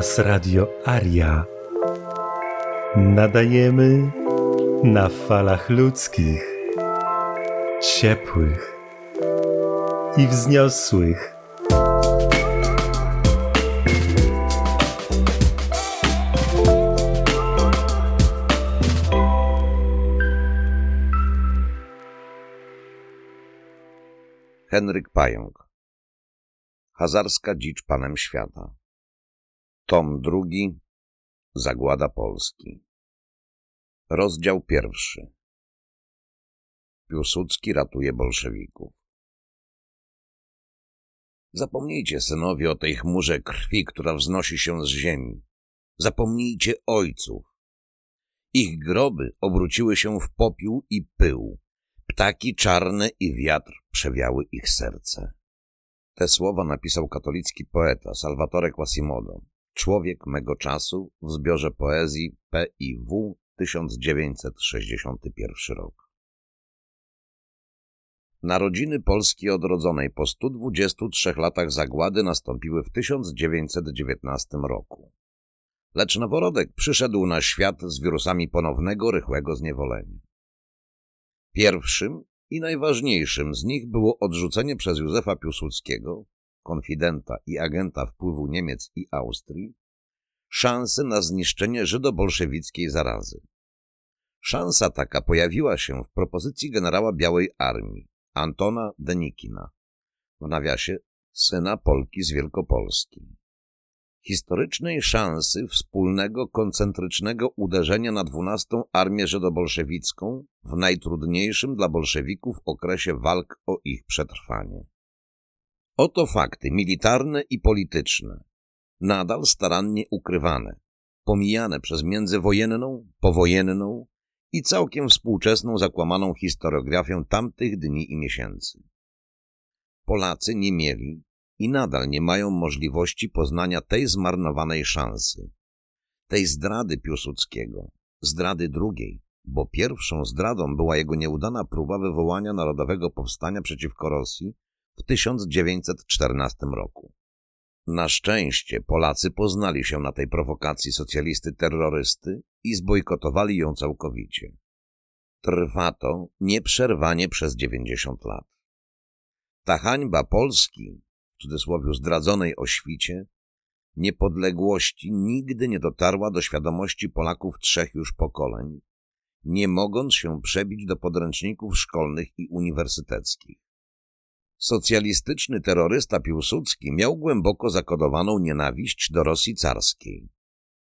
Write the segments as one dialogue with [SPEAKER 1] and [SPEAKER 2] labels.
[SPEAKER 1] Hałas Radio Aria. Nadajemy na falach ludzkich, ciepłych i wzniosłych.
[SPEAKER 2] Henryk Pająk Hazarska dzicz panem świata Tom drugi Zagłada Polski Rozdział pierwszy Piłsudski ratuje bolszewików Zapomnijcie, synowie, o tej chmurze krwi, która wznosi się z ziemi. Zapomnijcie ojców. Ich groby obróciły się w popiół i pył. Ptaki czarne i wiatr przewiały ich serce. Te słowa napisał katolicki poeta Salvatore Quasimodo, człowiek mego czasu w zbiorze poezji P.I.W. 1961 rok. Narodziny Polski odrodzonej po 123 latach zagłady nastąpiły w 1919 roku. Lecz noworodek przyszedł na świat z wirusami ponownego, rychłego zniewolenia. Pierwszym i najważniejszym z nich było odrzucenie przez Józefa Piłsudskiego, konfidenta i agenta wpływu Niemiec i Austrii, szansy na zniszczenie żydobolszewickiej zarazy. Szansa taka pojawiła się w propozycji generała Białej Armii, Antona Denikina, w nawiasie syna Polki z Wielkopolski. Historycznej szansy wspólnego, koncentrycznego uderzenia na dwunastą Armię Żydobolszewicką w najtrudniejszym dla bolszewików okresie walk o ich przetrwanie. Oto fakty militarne i polityczne, nadal starannie ukrywane, pomijane przez międzywojenną, powojenną i całkiem współczesną zakłamaną historiografię tamtych dni i miesięcy. Polacy nie mieli i nadal nie mają możliwości poznania tej zmarnowanej szansy, tej zdrady Piłsudskiego, zdrady drugiej, bo pierwszą zdradą była jego nieudana próba wywołania narodowego powstania przeciwko Rosji w 1914 roku. Na szczęście Polacy poznali się na tej prowokacji socjalisty-terrorysty i zbojkotowali ją całkowicie. Trwa to nieprzerwanie przez 90 lat. Ta hańba Polski, w cudzysłowie zdradzonej o świcie, niepodległości nigdy nie dotarła do świadomości Polaków trzech już pokoleń, nie mogąc się przebić do podręczników szkolnych i uniwersyteckich. Socjalistyczny terrorysta Piłsudski miał głęboko zakodowaną nienawiść do Rosji carskiej.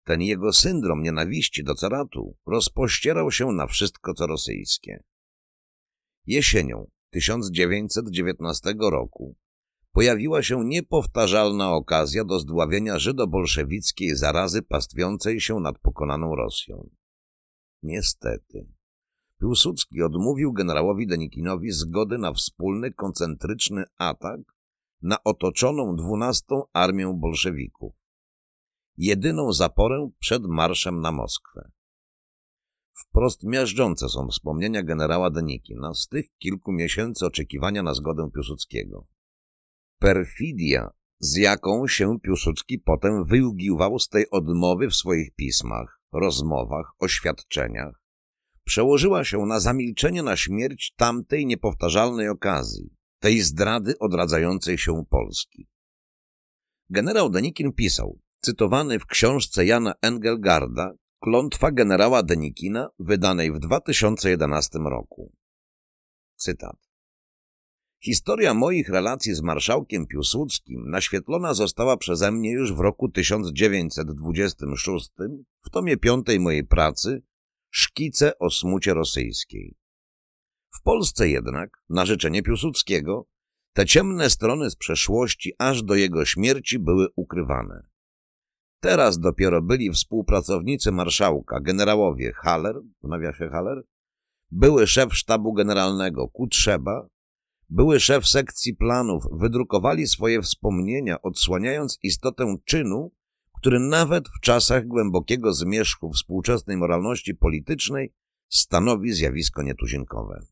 [SPEAKER 2] Ten jego syndrom nienawiści do caratu rozpościerał się na wszystko, co rosyjskie. Jesienią 1919 roku pojawiła się niepowtarzalna okazja do zdławienia żydobolszewickiej zarazy pastwiącej się nad pokonaną Rosją. Niestety, Piłsudski odmówił generałowi Denikinowi zgody na wspólny, koncentryczny atak na otoczoną dwunastą armię bolszewików. Jedyną zaporę przed marszem na Moskwę. Wprost miażdżące są wspomnienia generała Denikina z tych kilku miesięcy oczekiwania na zgodę Piłsudskiego. Perfidia, z jaką się Piłsudski potem wyługiwał z tej odmowy w swoich pismach, rozmowach, oświadczeniach, przełożyła się na zamilczenie na śmierć tamtej niepowtarzalnej okazji, tej zdrady odradzającej się Polski. Generał Denikin pisał, cytowany w książce Jana Engelgarda, klątwa generała Denikina, wydanej w 2011 roku. Cytat. Historia moich relacji z marszałkiem Piłsudskim naświetlona została przeze mnie już w roku 1926 w tomie piątej mojej pracy Szkice o smucie rosyjskiej. W Polsce jednak, na życzenie Piłsudskiego, te ciemne strony z przeszłości aż do jego śmierci były ukrywane. Teraz dopiero byli współpracownicy marszałka, generałowie Haller, w nawiasie Haller, były szef sztabu generalnego Kutrzeba, były szef sekcji planów, wydrukowali swoje wspomnienia, odsłaniając istotę czynu, który nawet w czasach głębokiego zmierzchu współczesnej moralności politycznej stanowi zjawisko nietuzinkowe.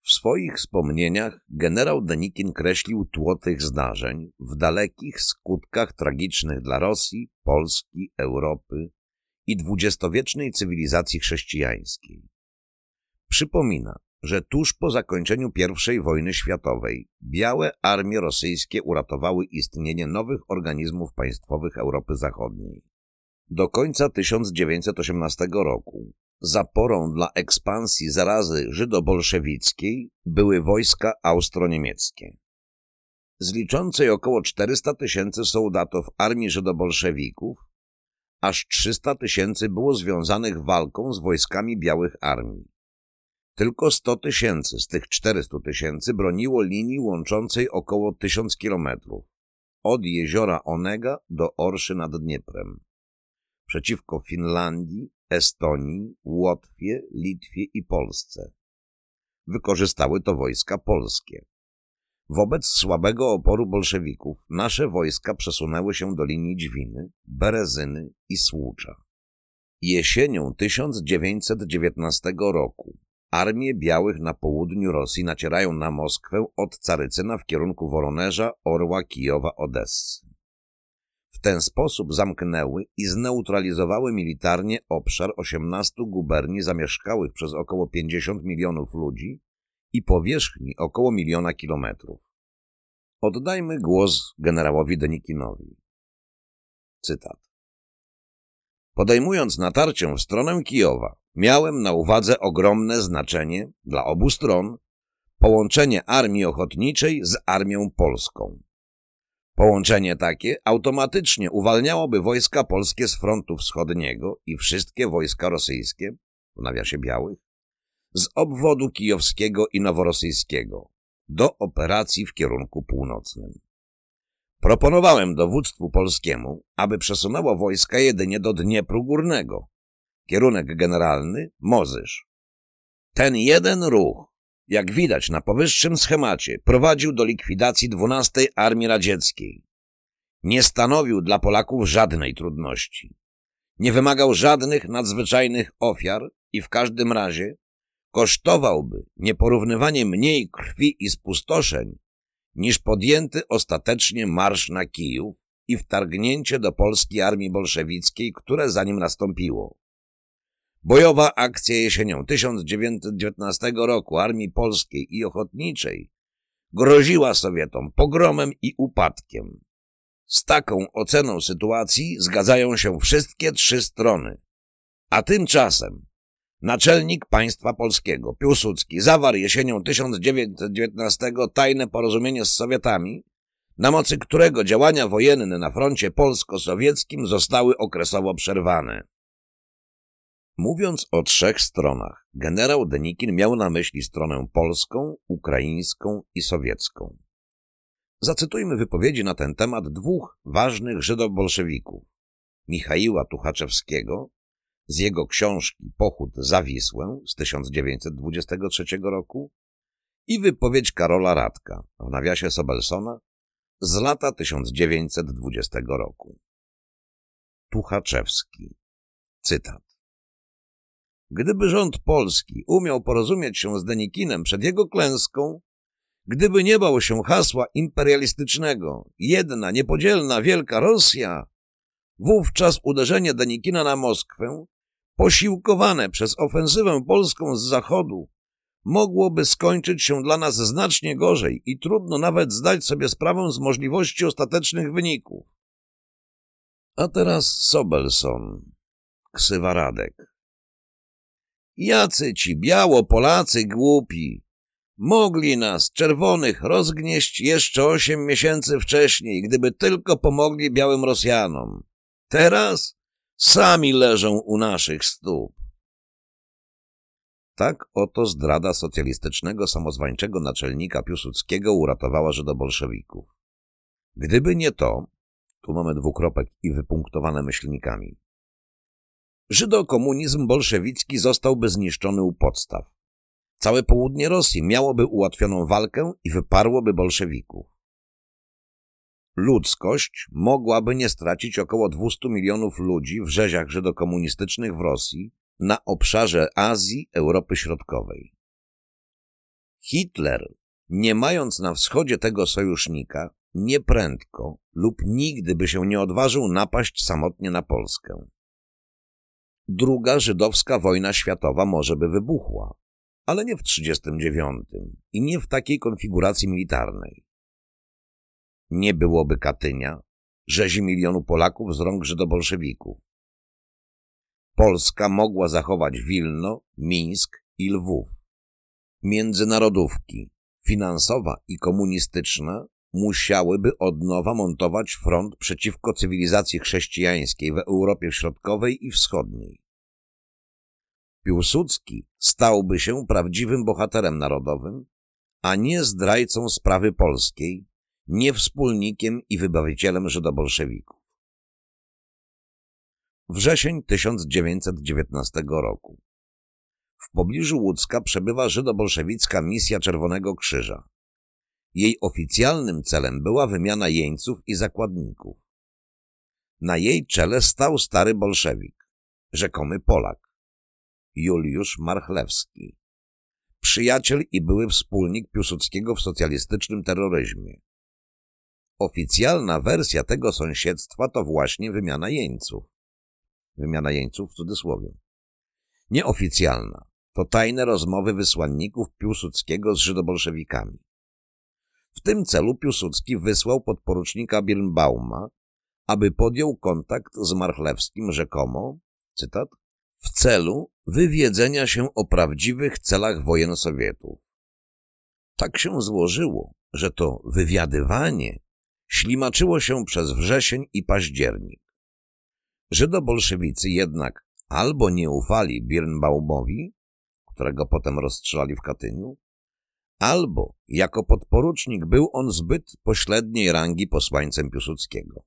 [SPEAKER 2] W swoich wspomnieniach generał Denikin kreślił tło tych zdarzeń w dalekich skutkach tragicznych dla Rosji, Polski, Europy i dwudziestowiecznej cywilizacji chrześcijańskiej. Przypomina, że tuż po zakończeniu I wojny światowej białe armie rosyjskie uratowały istnienie nowych organizmów państwowych Europy Zachodniej. Do końca 1918 roku zaporą dla ekspansji zarazy żydobolszewickiej były wojska austro-niemieckie. Z liczącej około 400 tysięcy soldatów armii żydobolszewików, aż 300 tysięcy było związanych walką z wojskami białych armii. Tylko 100 tysięcy z tych 400 tysięcy broniło linii łączącej około 1000 kilometrów od jeziora Onega do Orszy nad Dnieprem przeciwko Finlandii, Estonii, Łotwie, Litwie i Polsce. Wykorzystały to wojska polskie. Wobec słabego oporu bolszewików nasze wojska przesunęły się do linii Dźwiny, Berezyny i Słucza. Jesienią 1919 roku armie białych na południu Rosji nacierają na Moskwę od Carycyna w kierunku Woronerza, Orła, Kijowa, Odessy. W ten sposób zamknęły i zneutralizowały militarnie obszar 18 guberni zamieszkałych przez około 50 milionów ludzi i powierzchni około miliona kilometrów. Oddajmy głos generałowi Denikinowi. Cytat. Podejmując natarcie w stronę Kijowa, miałem na uwadze ogromne znaczenie dla obu stron połączenie armii ochotniczej z armią polską. Połączenie takie automatycznie uwalniałoby wojska polskie z frontu wschodniego i wszystkie wojska rosyjskie, w nawiasie białych, z obwodu kijowskiego i noworosyjskiego do operacji w kierunku północnym. Proponowałem dowództwu polskiemu, aby przesunęło wojska jedynie do Dniepru Górnego. Kierunek generalny Mozysz. Ten jeden ruch jak widać na powyższym schemacie, prowadził do likwidacji 12 Armii Radzieckiej. Nie stanowił dla Polaków żadnej trudności. Nie wymagał żadnych nadzwyczajnych ofiar i w każdym razie kosztowałby nieporównywanie mniej krwi i spustoszeń niż podjęty ostatecznie marsz na Kijów i wtargnięcie do polskiej armii bolszewickiej, które za nim nastąpiło. Bojowa akcja jesienią 1919 roku Armii Polskiej i Ochotniczej groziła Sowietom pogromem i upadkiem. Z taką oceną sytuacji zgadzają się wszystkie trzy strony. A tymczasem naczelnik państwa polskiego Piłsudski zawarł jesienią 1919 tajne porozumienie z Sowietami, na mocy którego działania wojenne na froncie polsko-sowieckim zostały okresowo przerwane. Mówiąc o trzech stronach, generał Denikin miał na myśli stronę polską, ukraińską i sowiecką. Zacytujmy wypowiedzi na ten temat dwóch ważnych żydobolszewików. Michaiła Tuchaczewskiego z jego książki Pochód za Wisłę z 1923 roku i wypowiedź Karola Radka w nawiasie Sobelsona z lata 1920 roku. Tuchaczewski. Cytat. Gdyby rząd polski umiał porozumieć się z Denikinem przed jego klęską, gdyby nie bał się hasła imperialistycznego jedna, niepodzielna, wielka Rosja, wówczas uderzenie Denikina na Moskwę, posiłkowane przez ofensywę polską z zachodu, mogłoby skończyć się dla nas znacznie gorzej i trudno nawet zdać sobie sprawę z możliwości ostatecznych wyników. A teraz Sobelson, ksywa Radek. Jacy ci biało Polacy głupi! Mogli nas, czerwonych, rozgnieść jeszcze osiem miesięcy wcześniej, gdyby tylko pomogli białym Rosjanom. Teraz sami leżą u naszych stóp. Tak oto zdrada socjalistycznego samozwańczego naczelnika Piłsudskiego uratowała Żydobolszewików. Gdyby nie to, tu mamy dwukropek i wypunktowane myślnikami, Żydokomunizm bolszewicki zostałby zniszczony u podstaw. Całe południe Rosji miałoby ułatwioną walkę i wyparłoby bolszewików. Ludzkość mogłaby nie stracić około 200 milionów ludzi w rzeziach żydokomunistycznych w Rosji na obszarze Azji, Europy Środkowej. Hitler, nie mając na wschodzie tego sojusznika, nieprędko lub nigdy by się nie odważył napaść samotnie na Polskę. Druga żydowska wojna światowa może by wybuchła, ale nie w 1939 i nie w takiej konfiguracji militarnej. Nie byłoby Katynia, rzezi milionu Polaków z rąk żydobolszewików. Polska mogła zachować Wilno, Mińsk i Lwów. Międzynarodówki, finansowa i komunistyczna, musiałyby od nowa montować front przeciwko cywilizacji chrześcijańskiej w Europie Środkowej i Wschodniej. Piłsudski stałby się prawdziwym bohaterem narodowym, a nie zdrajcą sprawy polskiej, nie wspólnikiem i wybawicielem żydobolszewików. Wrzesień 1919 roku. W pobliżu Łódzka przebywa żydobolszewicka misja Czerwonego Krzyża. Jej oficjalnym celem była wymiana jeńców i zakładników. Na jej czele stał stary bolszewik, rzekomy Polak, Juliusz Marchlewski, przyjaciel i były wspólnik Piłsudskiego w socjalistycznym terroryzmie. Oficjalna wersja tego sąsiedztwa to właśnie wymiana jeńców. Wymiana jeńców w cudzysłowie. Nieoficjalna to tajne rozmowy wysłanników Piłsudskiego z żydobolszewikami. W tym celu Piłsudski wysłał podporucznika Birnbauma, aby podjął kontakt z Marchlewskim rzekomo, cytat, w celu wywiedzenia się o prawdziwych celach wojen Sowietów. Tak się złożyło, że to wywiadywanie ślimaczyło się przez wrzesień i październik. Żydobolszewicy jednak albo nie ufali Birnbaumowi, którego potem rozstrzelali w Katyniu, albo jako podporucznik był on zbyt pośredniej rangi posłańcem Piłsudskiego.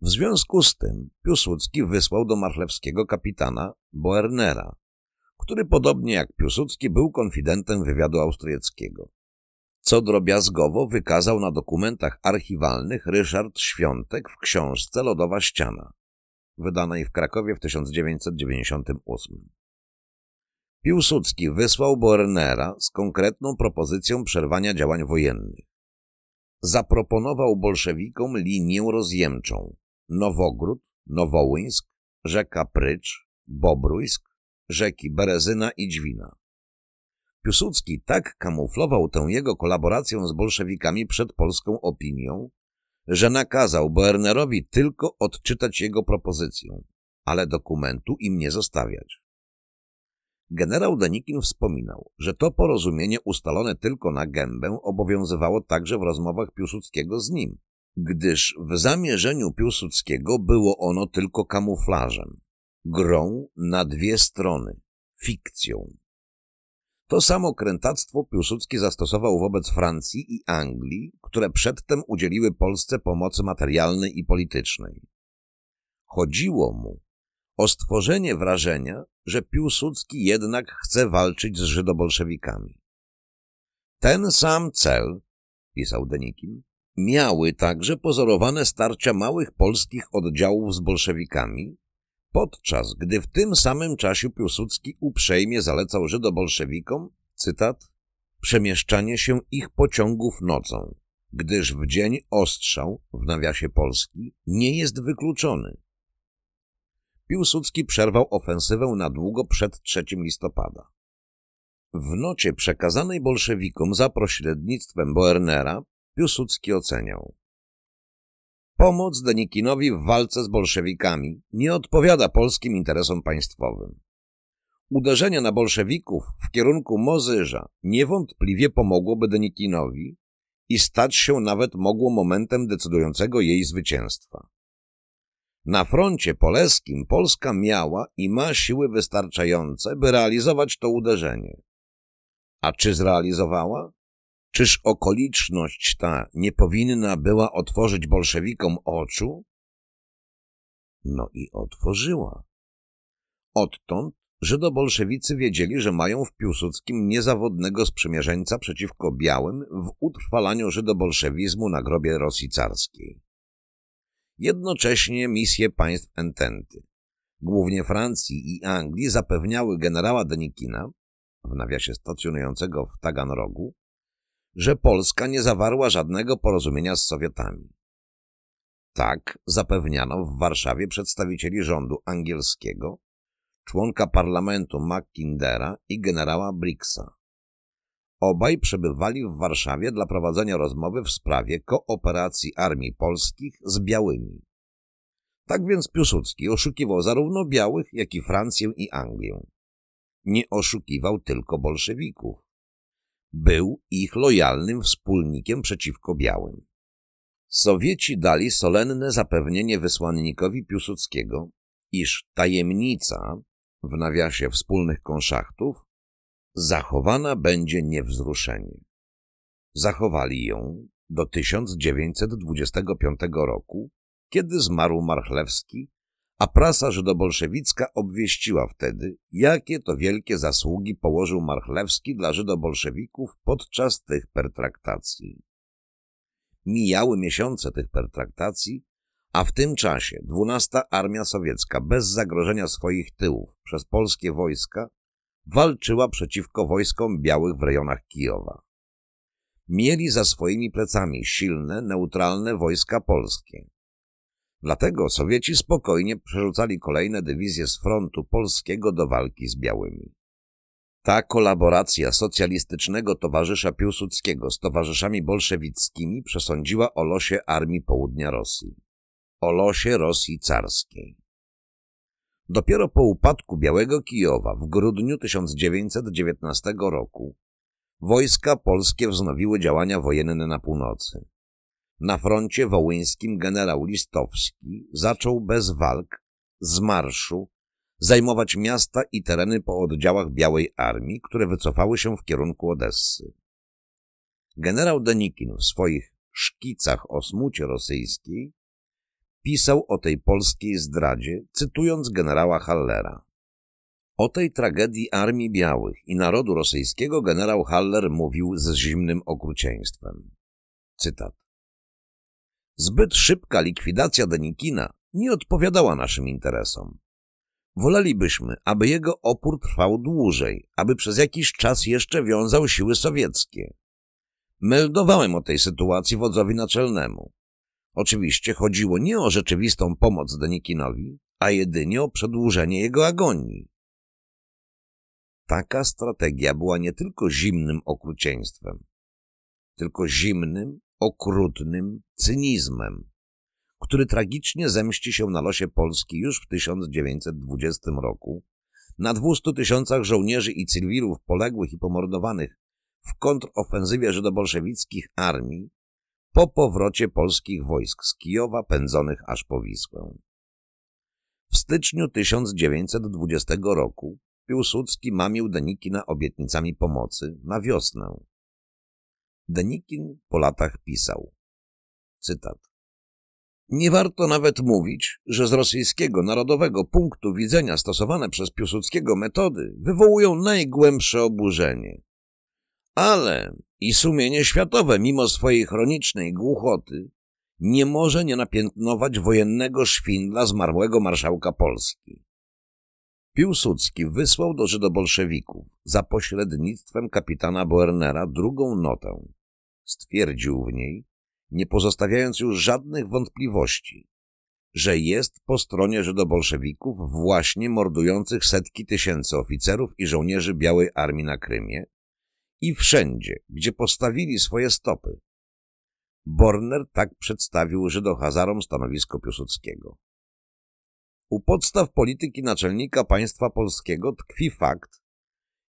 [SPEAKER 2] W związku z tym Piłsudski wysłał do Marchlewskiego kapitana Boernera, który podobnie jak Piłsudski był konfidentem wywiadu austriackiego. Co drobiazgowo wykazał na dokumentach archiwalnych Ryszard Świątek w książce Lodowa ściana, wydanej w Krakowie w 1998. Piłsudski wysłał Boernera z konkretną propozycją przerwania działań wojennych. Zaproponował bolszewikom linię rozjemczą Nowogród, Nowołyńsk, rzeka Prycz, Bobrójsk, rzeki Berezyna i Dźwina. Piłsudski tak kamuflował tę jego kolaborację z bolszewikami przed polską opinią, że nakazał Boernerowi tylko odczytać jego propozycję, ale dokumentu im nie zostawiać. Generał Denikin wspominał, że to porozumienie ustalone tylko na gębę obowiązywało także w rozmowach Piłsudskiego z nim, gdyż w zamierzeniu Piłsudskiego było ono tylko kamuflażem, grą na dwie strony, fikcją. To samo krętactwo Piłsudski zastosował wobec Francji i Anglii, które przedtem udzieliły Polsce pomocy materialnej i politycznej. Chodziło mu o stworzenie wrażenia, że Piłsudski jednak chce walczyć z żydobolszewikami. Ten sam cel, pisał Denikin, miały także pozorowane starcia małych polskich oddziałów z bolszewikami, podczas gdy w tym samym czasie Piłsudski uprzejmie zalecał żydobolszewikom, cytat, przemieszczanie się ich pociągów nocą, gdyż w dzień ostrzał, w nawiasie Polski, nie jest wykluczony. Piłsudski przerwał ofensywę na długo przed 3 listopada. W nocie przekazanej bolszewikom za pośrednictwem Boernera Piłsudski oceniał. Pomoc Denikinowi w walce z bolszewikami nie odpowiada polskim interesom państwowym. Uderzenie na bolszewików w kierunku Mozyża niewątpliwie pomogłoby Denikinowi i stać się nawet mogło momentem decydującego jej zwycięstwa. Na froncie polskim Polska miała i ma siły wystarczające, by realizować to uderzenie. A czy zrealizowała? Czyż okoliczność ta nie powinna była otworzyć bolszewikom oczu? No i otworzyła. Odtąd Żydobolszewicy wiedzieli, że mają w Piłsudskim niezawodnego sprzymierzeńca przeciwko białym w utrwalaniu żydobolszewizmu na grobie Rosji carskiej. Jednocześnie misje państw Ententy, głównie Francji i Anglii, zapewniały generała Denikina, w nawiasie stacjonującego w Taganrogu, że Polska nie zawarła żadnego porozumienia z Sowietami. Tak zapewniano w Warszawie przedstawicieli rządu angielskiego, członka parlamentu Mackindera i generała Brixa. Obaj przebywali w Warszawie dla prowadzenia rozmowy w sprawie kooperacji armii polskich z białymi. Tak więc Piłsudski oszukiwał zarówno białych, jak i Francję i Anglię. Nie oszukiwał tylko bolszewików. Był ich lojalnym wspólnikiem przeciwko białym. Sowieci dali solenne zapewnienie wysłannikowi Piłsudskiego, iż tajemnica, w nawiasie wspólnych konszachtów, zachowana będzie niewzruszenie. Zachowali ją do 1925 roku, kiedy zmarł Marchlewski, a prasa żydobolszewicka obwieściła wtedy, jakie to wielkie zasługi położył Marchlewski dla żydobolszewików podczas tych pertraktacji. Mijały miesiące tych pertraktacji, a w tym czasie dwunasta Armia Sowiecka bez zagrożenia swoich tyłów przez polskie wojska walczyła przeciwko wojskom białych w rejonach Kijowa. Mieli za swoimi plecami silne, neutralne wojska polskie. Dlatego Sowieci spokojnie przerzucali kolejne dywizje z frontu polskiego do walki z białymi. Ta kolaboracja socjalistycznego towarzysza Piłsudskiego z towarzyszami bolszewickimi przesądziła o losie armii południa Rosji. O losie Rosji carskiej. Dopiero po upadku Białego Kijowa w grudniu 1919 roku wojska polskie wznowiły działania wojenne na północy. Na froncie wołyńskim generał Listowski zaczął bez walk, z marszu, zajmować miasta i tereny po oddziałach Białej Armii, które wycofały się w kierunku Odessy. Generał Denikin w swoich szkicach o smucie rosyjskiej pisał o tej polskiej zdradzie, cytując generała Hallera. O tej tragedii Armii Białych i narodu rosyjskiego generał Haller mówił z zimnym okrucieństwem. Cytat. Zbyt szybka likwidacja Denikina nie odpowiadała naszym interesom. Wolelibyśmy, aby jego opór trwał dłużej, aby przez jakiś czas jeszcze wiązał siły sowieckie. Meldowałem o tej sytuacji wodzowi naczelnemu. Oczywiście chodziło nie o rzeczywistą pomoc Denikinowi, a jedynie o przedłużenie jego agonii. Taka strategia była nie tylko zimnym okrucieństwem, tylko zimnym, okrutnym cynizmem, który tragicznie zemści się na losie Polski już w 1920 roku, na 200 tysiącach żołnierzy i cywilów poległych i pomordowanych w kontrofensywie żydobolszewickich armii po powrocie polskich wojsk z Kijowa pędzonych aż po Wisłę. W styczniu 1920 roku Piłsudski mamił Denikina obietnicami pomocy na wiosnę. Denikin po latach pisał, cytat, Nie warto nawet mówić, że z rosyjskiego narodowego punktu widzenia stosowane przez Piłsudskiego metody wywołują najgłębsze oburzenie. Ale i sumienie światowe, mimo swojej chronicznej głuchoty, nie może nie napiętnować wojennego szwindla zmarłego marszałka Polski. Piłsudski wysłał do żydobolszewików za pośrednictwem kapitana Boernera drugą notę. Stwierdził w niej, nie pozostawiając już żadnych wątpliwości, że jest po stronie żydobolszewików właśnie mordujących setki tysięcy oficerów i żołnierzy Białej Armii na Krymie i wszędzie, gdzie postawili swoje stopy. Borner tak przedstawił Żydohazarom stanowisko Piłsudskiego. U podstaw polityki naczelnika państwa polskiego tkwi fakt,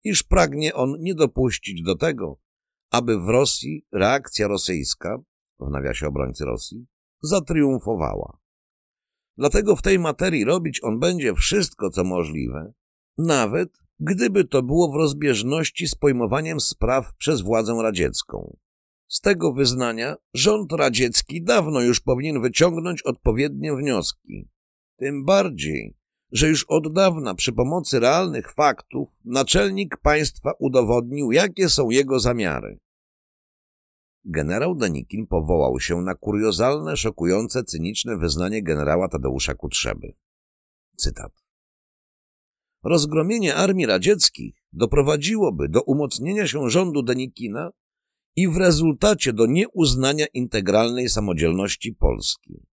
[SPEAKER 2] iż pragnie on nie dopuścić do tego, aby w Rosji reakcja rosyjska, w nawiasie obrońcy Rosji, zatriumfowała. Dlatego w tej materii robić on będzie wszystko, co możliwe, nawet gdyby to było w rozbieżności z pojmowaniem spraw przez władzę radziecką. Z tego wyznania rząd radziecki dawno już powinien wyciągnąć odpowiednie wnioski. Tym bardziej, że już od dawna przy pomocy realnych faktów naczelnik państwa udowodnił, jakie są jego zamiary. Generał Danikin powołał się na kuriozalne, szokujące, cyniczne wyznanie generała Tadeusza Kutrzeby. Cytat. rozgromienie armii radzieckich doprowadziłoby do umocnienia się rządu Denikina i w rezultacie do nieuznania integralnej samodzielności Polski.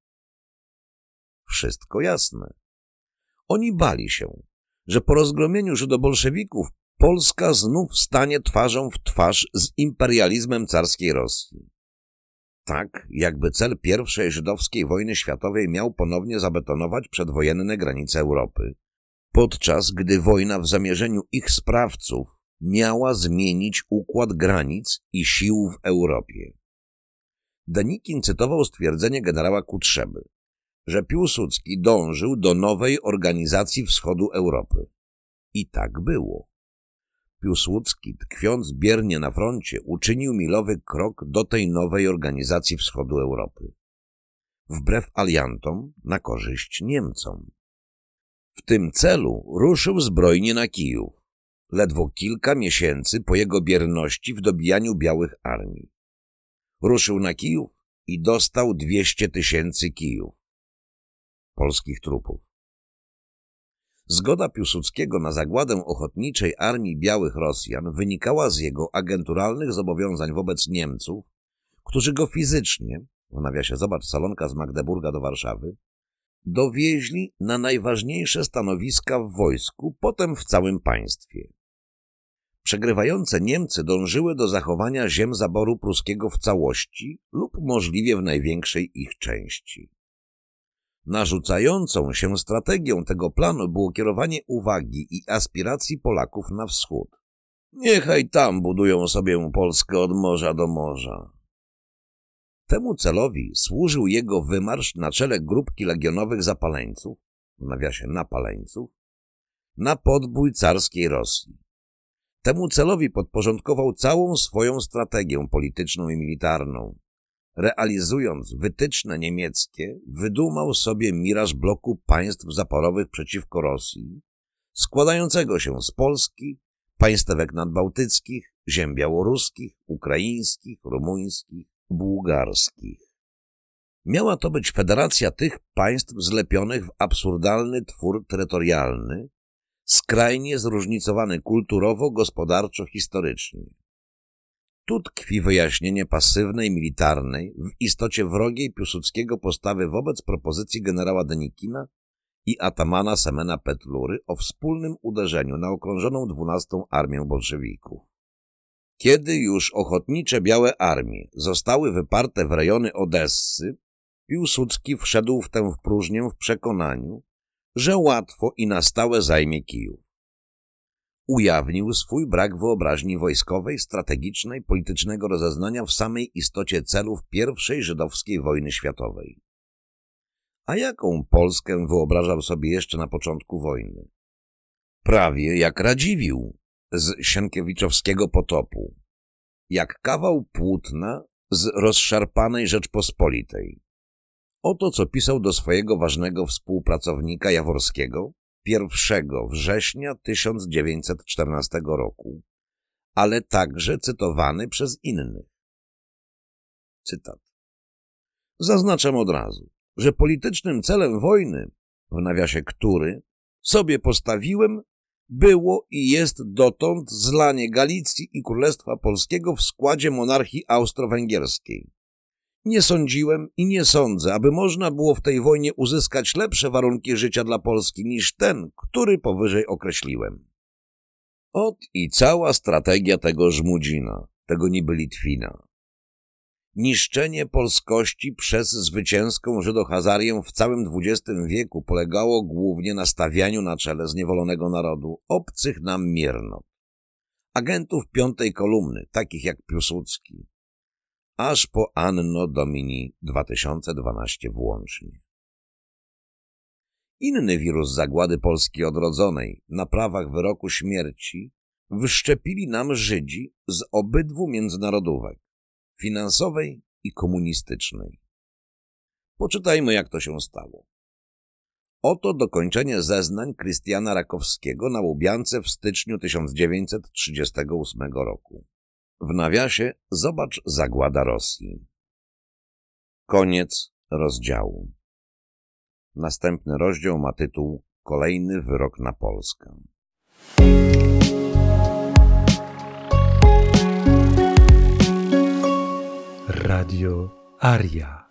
[SPEAKER 2] Wszystko jasne. Oni bali się, że po rozgromieniu żydobolszewików Polska znów stanie twarzą w twarz z imperializmem carskiej Rosji. Tak, jakby cel pierwszej żydowskiej wojny światowej miał ponownie zabetonować przedwojenne granice Europy, podczas gdy wojna w zamierzeniu ich sprawców miała zmienić układ granic i sił w Europie. Danikin cytował stwierdzenie generała Kutrzeby, że Piłsudski dążył do nowej organizacji wschodu Europy. I tak było. Piłsudski, tkwiąc biernie na froncie, uczynił milowy krok do tej nowej organizacji wschodu Europy. Wbrew aliantom, na korzyść Niemcom. W tym celu ruszył zbrojnie na Kijów, ledwo kilka miesięcy po jego bierności w dobijaniu białych armii. Ruszył na Kijów i dostał 200 tysięcy kijów. Polskich trupów. Zgoda Piłsudskiego na zagładę ochotniczej armii białych Rosjan wynikała z jego agenturalnych zobowiązań wobec Niemców, którzy go fizycznie, w nawiasie zobacz Salonka z Magdeburga do Warszawy, dowieźli na najważniejsze stanowiska w wojsku, potem w całym państwie. Przegrywające Niemcy dążyły do zachowania ziem zaboru pruskiego w całości lub możliwie w największej ich części. Narzucającą się strategią tego planu było kierowanie uwagi i aspiracji Polaków na wschód. Niechaj tam budują sobie Polskę od morza do morza. Temu celowi służył jego wymarsz na czele grupki legionowych zapaleńców, w nawiasie napaleńców, na podbój carskiej Rosji. Temu celowi podporządkował całą swoją strategię polityczną i militarną. Realizując wytyczne niemieckie, wydumał sobie miraż bloku państw zaporowych przeciwko Rosji, składającego się z Polski, państwek nadbałtyckich, ziem białoruskich, ukraińskich, rumuńskich, bułgarskich. Miała to być federacja tych państw zlepionych w absurdalny twór terytorialny, skrajnie zróżnicowany kulturowo, gospodarczo, historycznie. Tu tkwi wyjaśnienie pasywnej, militarnej, w istocie wrogiej Piłsudskiego postawy wobec propozycji generała Denikina i atamana Semena Petlury o wspólnym uderzeniu na okrążoną dwunastą armię bolszewików. Kiedy już ochotnicze białe armie zostały wyparte w rejony Odessy, Piłsudski wszedł w tę próżnię w przekonaniu, że łatwo i na stałe zajmie Kijów. Ujawnił swój brak wyobraźni wojskowej, strategicznej, politycznego rozeznania w samej istocie celów I żydowskiej wojny światowej. A jaką Polskę wyobrażał sobie jeszcze na początku wojny? Prawie jak Radziwił z Sienkiewiczowskiego potopu, jak kawał płótna z rozszarpanej Rzeczpospolitej. Oto co pisał do swojego ważnego współpracownika Jaworskiego 1 września 1914 roku, ale także cytowany przez innych. Cytat. Zaznaczam od razu, że politycznym celem wojny, w nawiasie który, sobie postawiłem, było i jest dotąd zlanie Galicji i Królestwa Polskiego w składzie monarchii austro-węgierskiej. Nie sądziłem i nie sądzę, aby można było w tej wojnie uzyskać lepsze warunki życia dla Polski niż ten, który powyżej określiłem. Ot i cała strategia tego żmudzina, tego niby Litwina. Niszczenie polskości przez zwycięską Żydohazarię w całym XX wieku polegało głównie na stawianiu na czele zniewolonego narodu obcych nam miernot. Agentów piątej kolumny, takich jak Piłsudski, aż po Anno Domini 2012 włącznie. Inny wirus zagłady Polski odrodzonej na prawach wyroku śmierci wyszczepili nam Żydzi z obydwu międzynarodówek, finansowej i komunistycznej. Poczytajmy, jak to się stało. Oto dokończenie zeznań Krystiana Rakowskiego na Łubiance w styczniu 1938 roku. W nawiasie zobacz zagłada Rosji. Koniec rozdziału. Następny rozdział ma tytuł Kolejny wyrok na Polskę.
[SPEAKER 1] Radio Aria.